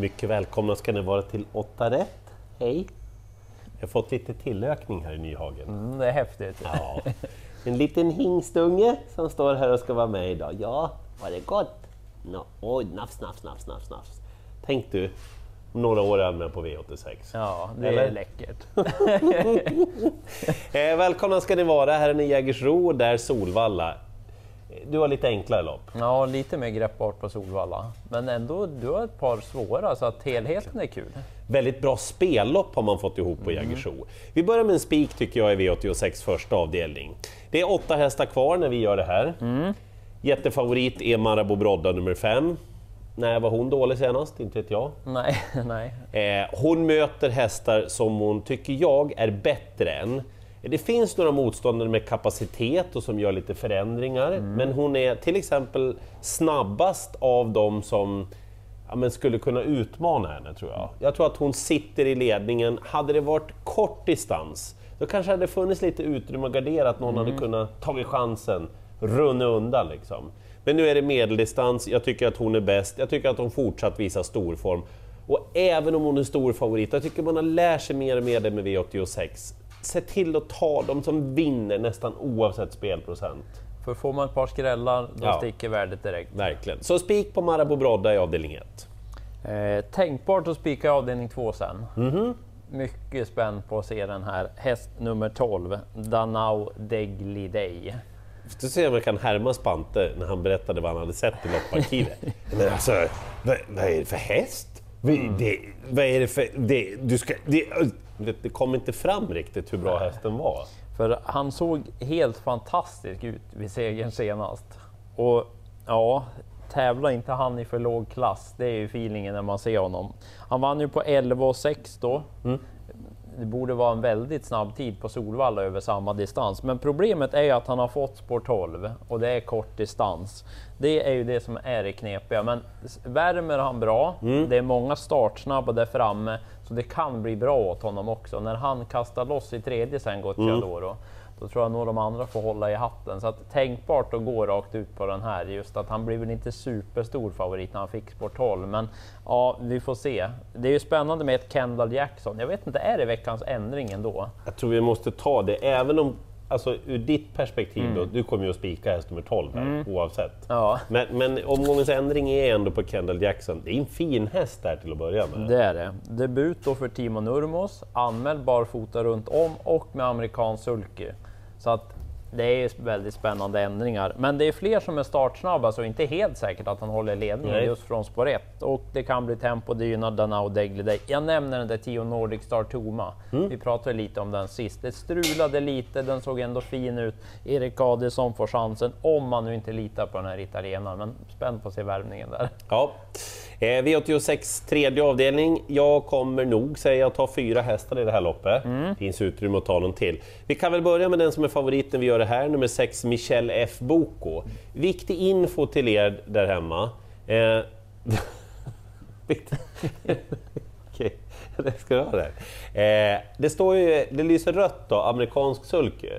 Mycket välkomna ska ni vara till 8 rätt. Hej! Jag har fått lite tillökning här i Nyhagen. Mm, det är häftigt. Ja. En liten hingstunge som står här och ska vara med idag. Ja, var det gott? No. Oj, nafs, nafs, nafs, nafs, nafs. Tänk du, om några år är han med på V86. Ja, det Eller? är läckert. Eh, välkomna ska ni vara, här är ni Jägersro, där Solvalla. Du har lite enklare lopp. Ja, lite mer greppbart på Solvalla. Men ändå, du har ett par svåra, så att helheten är kul. Väldigt bra spellopp har man fått ihop på Jägersro. Vi börjar med en spik tycker jag i V86 första avdelning. Det är åtta hästar kvar när vi gör det här. Jättefavorit är Marabou Brodda nummer fem. När var hon dålig senast? Inte vet jag. Nej, nej. Eh, hon möter hästar som hon, tycker jag, är bättre än. Det finns några motståndare med kapacitet och som gör lite förändringar, men hon är till exempel snabbast av dem som ja, men skulle kunna utmana henne, tror jag. Jag tror att hon sitter i ledningen. Hade det varit kort distans, då kanske hade funnits lite utrymme att gardera, att någon hade kunnat tagit chansen, runna undan liksom. Men nu är det medeldistans, jag tycker att hon är bäst, jag tycker att hon fortsatt visar storform. Och även om hon är stor favorit, jag tycker man har lärt sig mer och mer det med V86. Se till att ta de som vinner nästan oavsett spelprocent. För får man ett par skrällar, då Ja. sticker värdet direkt. Verkligen. Så spik på Marabou Brodda i avdelning 1. Eh, tänkbart att spika avdelning två sen. Mhm. Mycket spänd på att se den här. Häst nummer 12, Danau Deglidei. Du ser om jag kan härma Spante när han berättade vad han hade sett i lopparkivet. Men alltså, vad, vad är det för häst? Vi- Det, vad är det för... Det, du ska, det, det, det kom inte fram riktigt hur bra hästen var. För han såg helt fantastisk ut vid segern senast. Och ja, tävla inte han i för låg klass. Det är ju feelingen när man ser honom. Han vann ju på 11 och 6 då. Det borde vara en väldigt snabb tid på Solvalla över samma distans. Men problemet är att han har fått spår 12 och det är kort distans. Det är ju det som är det knepiga. Men värmer han bra, det är många startsnabba där framme, så det kan bli bra åt honom också. När han kastar loss i tredje sen Gocciadoro, då tror jag nog de andra får hålla i hatten. Så att tänkbart att gå rakt ut på den här. Just att han blir väl inte superstor favorit när han fick spår 12. Men ja, vi får se. Det är ju spännande med ett Kendall Jackson. Jag vet inte, är det veckans ändring ändå? Jag tror vi måste ta det, även om... Alltså ur ditt perspektiv då, du kommer ju att spika häst nummer 12 här, oavsett. Ja, Men, men omgångens ändring är ändå på Kendall Jackson. Det är en fin häst där till att börja med. det är det. Debut då för Timo Nurmos, anmäld barfota runt om och med amerikansk sulky. Så att det är ju väldigt spännande ändringar. Men det är fler som är startsnabba, så inte helt säkert att han håller ledningen Nej. just från spår 1. Och det kan bli tempo, det gynnar Danao Deglidey. Jag nämner den där Tio Nordic Star Toma. Vi pratade lite om den sist. Det strulade lite, den såg ändå fin ut. Erik Adielsson får chansen, om man nu inte litar på den här italienaren. Men spänd på att se värvningen där. Ja. Eh, V86 tredje avdelning. Jag kommer nog säga att ta fyra hästar i det här loppet. finns utrymme att ta någon till. Vi kan väl börja med den som är favoriten vi gör det här, nummer 6 Michel F Boko. Viktig info till er där hemma. Eh, Okej, det ska du ha där. Eh, det står ju, det lyser rött då, amerikansk sulky.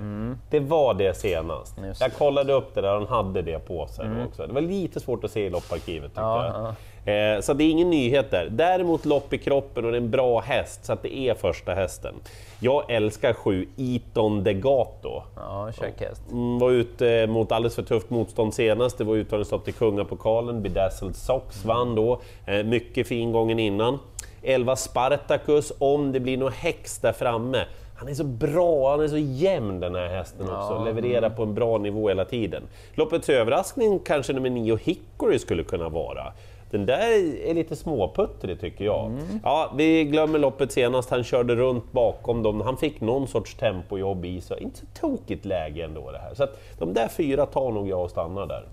Det var det senast. Just Jag kollade upp det där, han hade det på sig då också. Det var lite svårt att se i lopparkivet tyckte Ja, jag. Eh, så det är ingen nyhet där. Däremot lopp i kroppen och det är en bra häst, så att det är första hästen. Jag älskar sju Iton Degato. Ja, check häst. Mm, var ute mot alldeles för tufft motstånd senast. Det var uttagningslopp till Kungapokalen. Bedazzled Sox vann då. Eh, mycket fin gången innan. 11 Spartacus, om det blir någon häx där framme. Han är så bra, han är så jämn den här hästen också. Levererar på en bra nivå hela tiden. Loppets överraskning kanske nummer 9 Hickory skulle kunna vara. Den där är lite småputtrig tycker jag. Ja, vi glömmer loppet senast, han körde runt bakom dem. Han fick någon sorts tempojobb i sig. Inte så tokigt läge ändå det här. Så att de där fyra tar nog jag och stannar där.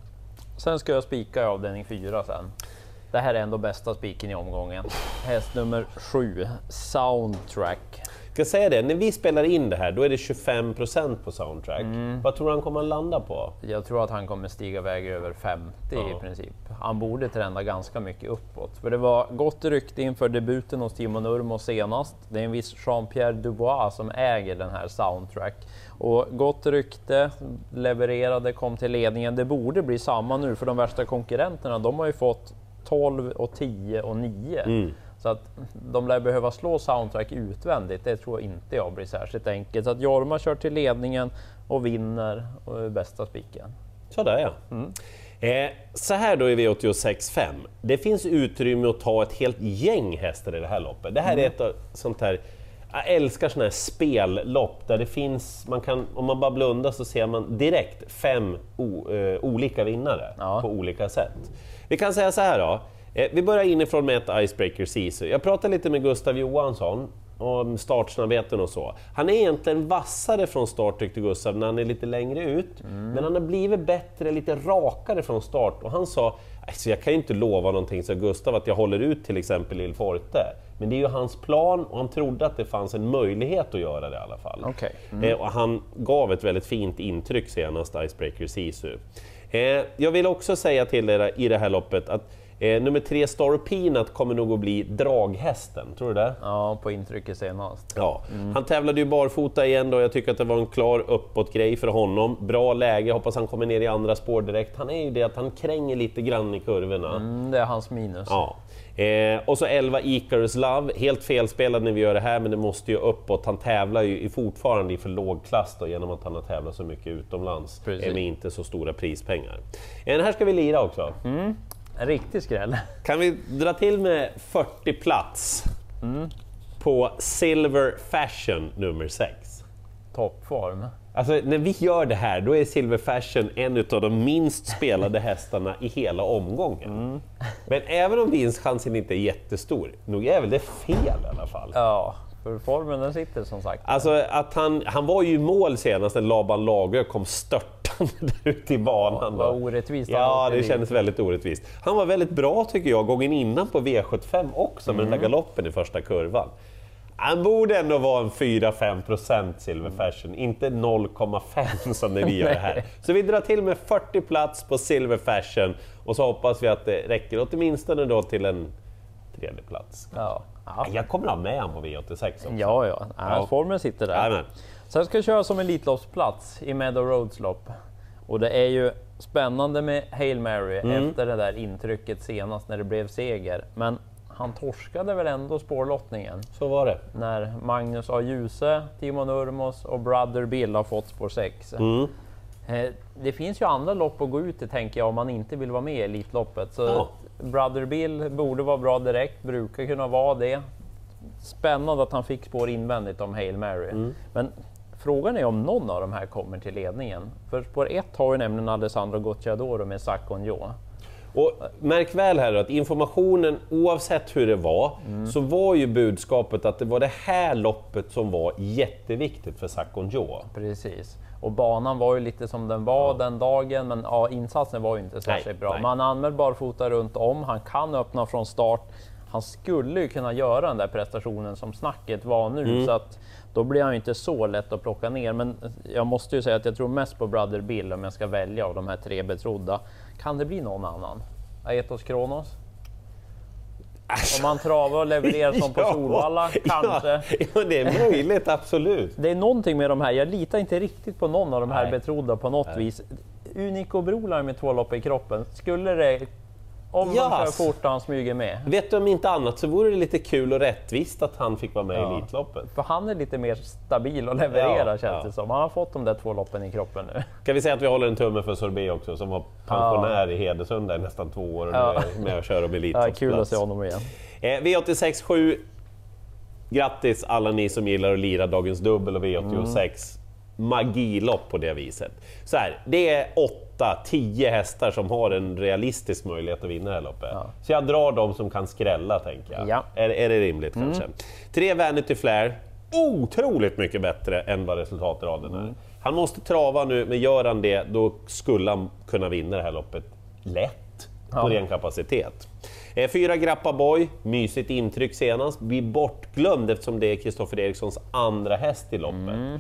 Sen ska jag spika i avdelning 4 sen. Det här är ändå bästa spiken i omgången. Häst nummer 7, Soundtrack. Ska säga det, när vi spelar in det här, då är det 25% på soundtrack. Vad tror du han kommer att landa på? Jag tror att han kommer stiga iväg över 50 Ja. i princip. Han borde trenda ganska mycket uppåt. För det var gott rykte inför debuten hos Timo Nurmo senast. Det är en viss Jean-Pierre Dubois som äger den här Soundtrack. Och gott rykte, levererade, kom till ledningen. Det borde bli samma nu för de värsta konkurrenterna. De har ju fått 12 och 10 och 9. Mm. Så att de lär behöva slå soundtrack utvändigt, det tror inte jag blir särskilt enkelt. Så att Jorma kör till ledningen och vinner och är bästa spiken. Sådär ja. Eh, så här då i V86.5. Det finns utrymme att ta ett helt gäng hästar i det här loppet. Det här är ett sånt här jag älskar sådana här spellopp där det finns, man kan, om man bara blundar så ser man direkt fem o, eh, olika vinnare Ja. på olika sätt. Vi kan säga så här då, eh, vi börjar inifrån med ett Icebreaker Sisu. Jag pratade lite med Gustav Johansson om startsnabbheten och så. Han är egentligen vassare från start tyckte Gustav när han är lite längre ut, men han har blivit bättre, lite rakare från start och han sa alltså jag kan ju inte lova någonting, så Gustav, att jag håller ut till exempel Il Forte. Men det är ju hans plan och han trodde att det fanns en möjlighet att göra det i alla fall. Okej. Eh, och han gav ett väldigt fint intryck senast, Icebreaker Sisu. Eh, jag vill också säga till er i det här loppet att eh, nummer tre Star Peanut kommer nog att bli draghästen, tror du det? Ja, på intrycket senast. Ja, han tävlade ju barfota igen då, jag tycker att det var en klar uppåtgrej för honom. Bra läge, hoppas han kommer ner i andra spår direkt. Han är ju det att han kränger lite grann i kurvorna. Mm, det är hans minus. Ja. Eh, och så 11 Icarus Love, helt felspelad när vi gör det här men det måste ju uppåt. Han tävlar ju fortfarande i för låg klass då, genom att han har tävlat så mycket utomlands Precis. med inte så stora prispengar. Eh, här ska vi lira också. En riktig skräll. Kan vi dra till med 40 plats på Silver Fashion nummer 6? Toppform. Alltså när vi gör det här, då är Silver Fashion en av de minst spelade hästarna i hela omgången. Men även om vinstchansen inte är jättestor, nog är väl det fel i alla fall. Ja, för formen den sitter som sagt. Alltså att han, han var ju i mål senast när Laban Lagerö kom störtande där ute i banan. Vad orättvist han Ja, det kändes väldigt orättvist. Han var väldigt bra tycker jag, gången innan på V75 också, med den Mm. där galoppen i första kurvan. Han borde ändå vara en 4-5 procent Silver Fashion, inte 0,5 som när vi gör det här. Så vi drar till med 40 plats på Silver Fashion och så hoppas vi att det räcker åtminstone då till en tredje plats. Ja, ja. Jag kommer ha med honom på V86 också. ja, ja. ja. Formen sitter där. Jajamän. Sen ska jag köra som Elitloppsplats i Meadow Roads lopp. Och det är ju spännande med Hail Mary Mm. efter det där intrycket senast när det blev seger. Men han torskade väl ändå spårlottningen Så var det. när Magnus A. Djuse, Timo Nurmos och Brother Bill har fått spår 6. Mm. Eh, Det finns ju andra lopp att gå ut i tänker jag om man inte vill vara med i Elitloppet. Så Ja. Brother Bill borde vara bra direkt, brukar kunna vara det. Spännande att han fick spår invändigt om Hail Mary. Mm. Men frågan är om någon av de här kommer till ledningen. För spår 1 har ju nämligen Alessandro Gocciadoro med Sacon Jo. Och märk väl här att informationen, oavsett hur det var, så var ju budskapet att det var det här loppet som var jätteviktigt för Sakon Jo. Precis. Och banan var ju lite som den var den dagen, men ja, insatsen var ju inte särskilt Nej, bra. nej. Man anmäler barfota runt om, han kan öppna från start. Han skulle ju kunna göra den där prestationen som snacket var nu, Mm. så att då blir han ju inte så lätt att plocka ner. Men jag måste ju säga att jag tror mest på Brother Bill om jag ska välja av de här tre betrodda. Kan det bli någon annan? Aetos Kronos? Om man travar och levererar som på Solvalla, kanske. Ja, ja, det är möjligt, absolut. Det är någonting med de här, jag litar inte riktigt på någon av de här Nej. betrodda på något vis. Unico Brolar med två lopp i kroppen, skulle det... Om Ja, man kör fort och han smyger med. Vet du om inte annat så vore det lite kul och rättvist att han fick vara med Ja. i Elitloppet. För han är lite mer stabil och levererar Ja, känns ja. det som. Han har fått de där två loppen i kroppen nu. Kan vi säga att vi håller en tumme för Sorbet också, som var pensionär i Hedesunda i nästan två år och Ja. med och kör om Ja, Elitloppsplats. kul att se honom igen. Eh, V86 7. Grattis alla ni som gillar att lira dagens dubbel och V86. Magilopp på det viset. Så här, det är 8-10 hästar som har en realistisk möjlighet att vinna det här loppet. Ja. Så jag drar de som kan skrälla, tänker jag. Ja. Är, är det rimligt kanske? Tre Vanity Flair, otroligt mycket bättre än vad resultatraden är. Han måste trava nu, men gör han det, då skulle han kunna vinna det här loppet lätt på Ja. ren kapacitet. Eh, fyra Grappa Boy, mysigt intryck senast, blir bortglömd eftersom det är Kristoffer Erikssons andra häst i loppet. Mm.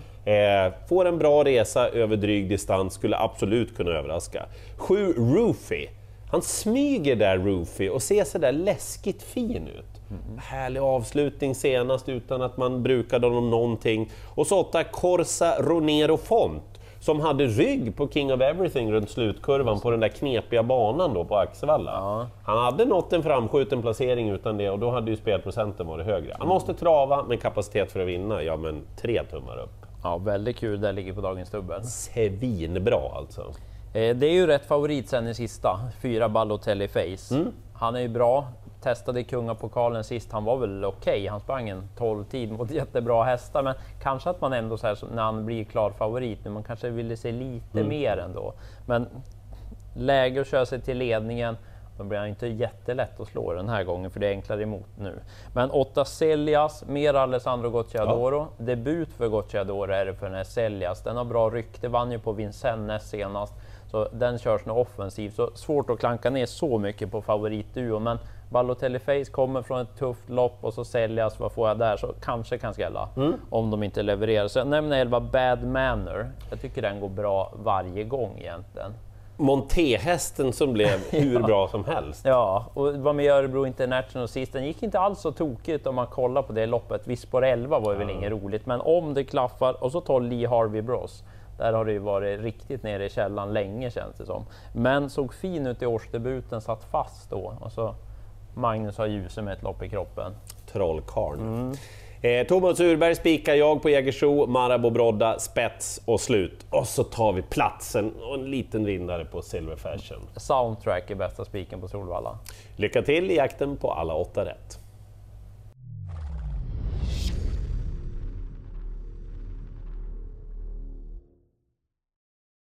får en bra resa över dryg distans, skulle absolut kunna överraska. Sju Roofy, han smyger där Roofy och ser sådär läskigt fin ut. Härlig avslutning senast utan att man brukade honom någonting. Och så åtta Corsa Ronero Font som hade rygg på King of Everything runt slutkurvan på den där knepiga banan då på Axevalla. Ja. Han hade nått en framskjuten placering utan det och då hade ju spelprocenten varit högre. Han måste trava med kapacitet för att vinna, ja men tre tummar upp. Ja, väldigt kul där ligger på dagens dubbel. Svinbra alltså. Eh, Det är ju rätt favorit sen i sista, fyra Balotelli Face. Han är ju bra, testade Kungapokalen sist, han var väl okej. Han sprang en 12-tid mot jättebra hästar, men kanske att man ändå så här, när han blir klar favorit nu, man kanske ville se lite mer ändå. Men läge att köra sig till ledningen, då blir han inte jättelätt att slå den här gången, för det är enklare emot nu. Men 8 Celias, mer Alessandro Gocciadoro. Debut för Gocciadoro är det för den här Celias. Den har bra rykte, vann ju på Vincennes senast. Så den körs nu offensivt, så svårt att klanka ner så mycket på favoritduon. Men Balotelli Face kommer från ett tufft lopp och så säljas, vad får jag där? Så kanske kan skrälla om de inte levererar. Så jag nämner 11 Bad Manner. Jag tycker den går bra varje gång egentligen. Montéhästen som blev hur bra som helst. Ja, och var med i Örebro International sist. Den gick inte alls så tokigt om man kollar på det loppet. Visst på 11 var ju väl inget roligt, men om det klaffar och så tar Lee Harvey Bros. Där har det ju varit riktigt nere i källan länge känns det som. Men såg fin ut i årsdebuten, satt fast då. Och så Magnus har ljuset med ett lopp i kroppen. Trollkarlen. Eh, Thomas Urberg spikar jag på Jägersro, Marabou Brodda, spets och slut. Och så tar vi platsen och en liten vinnare på Silver Fashion. Soundtrack är bästa spiken på Solvalla. Lycka till i jakten på alla åtta rätt.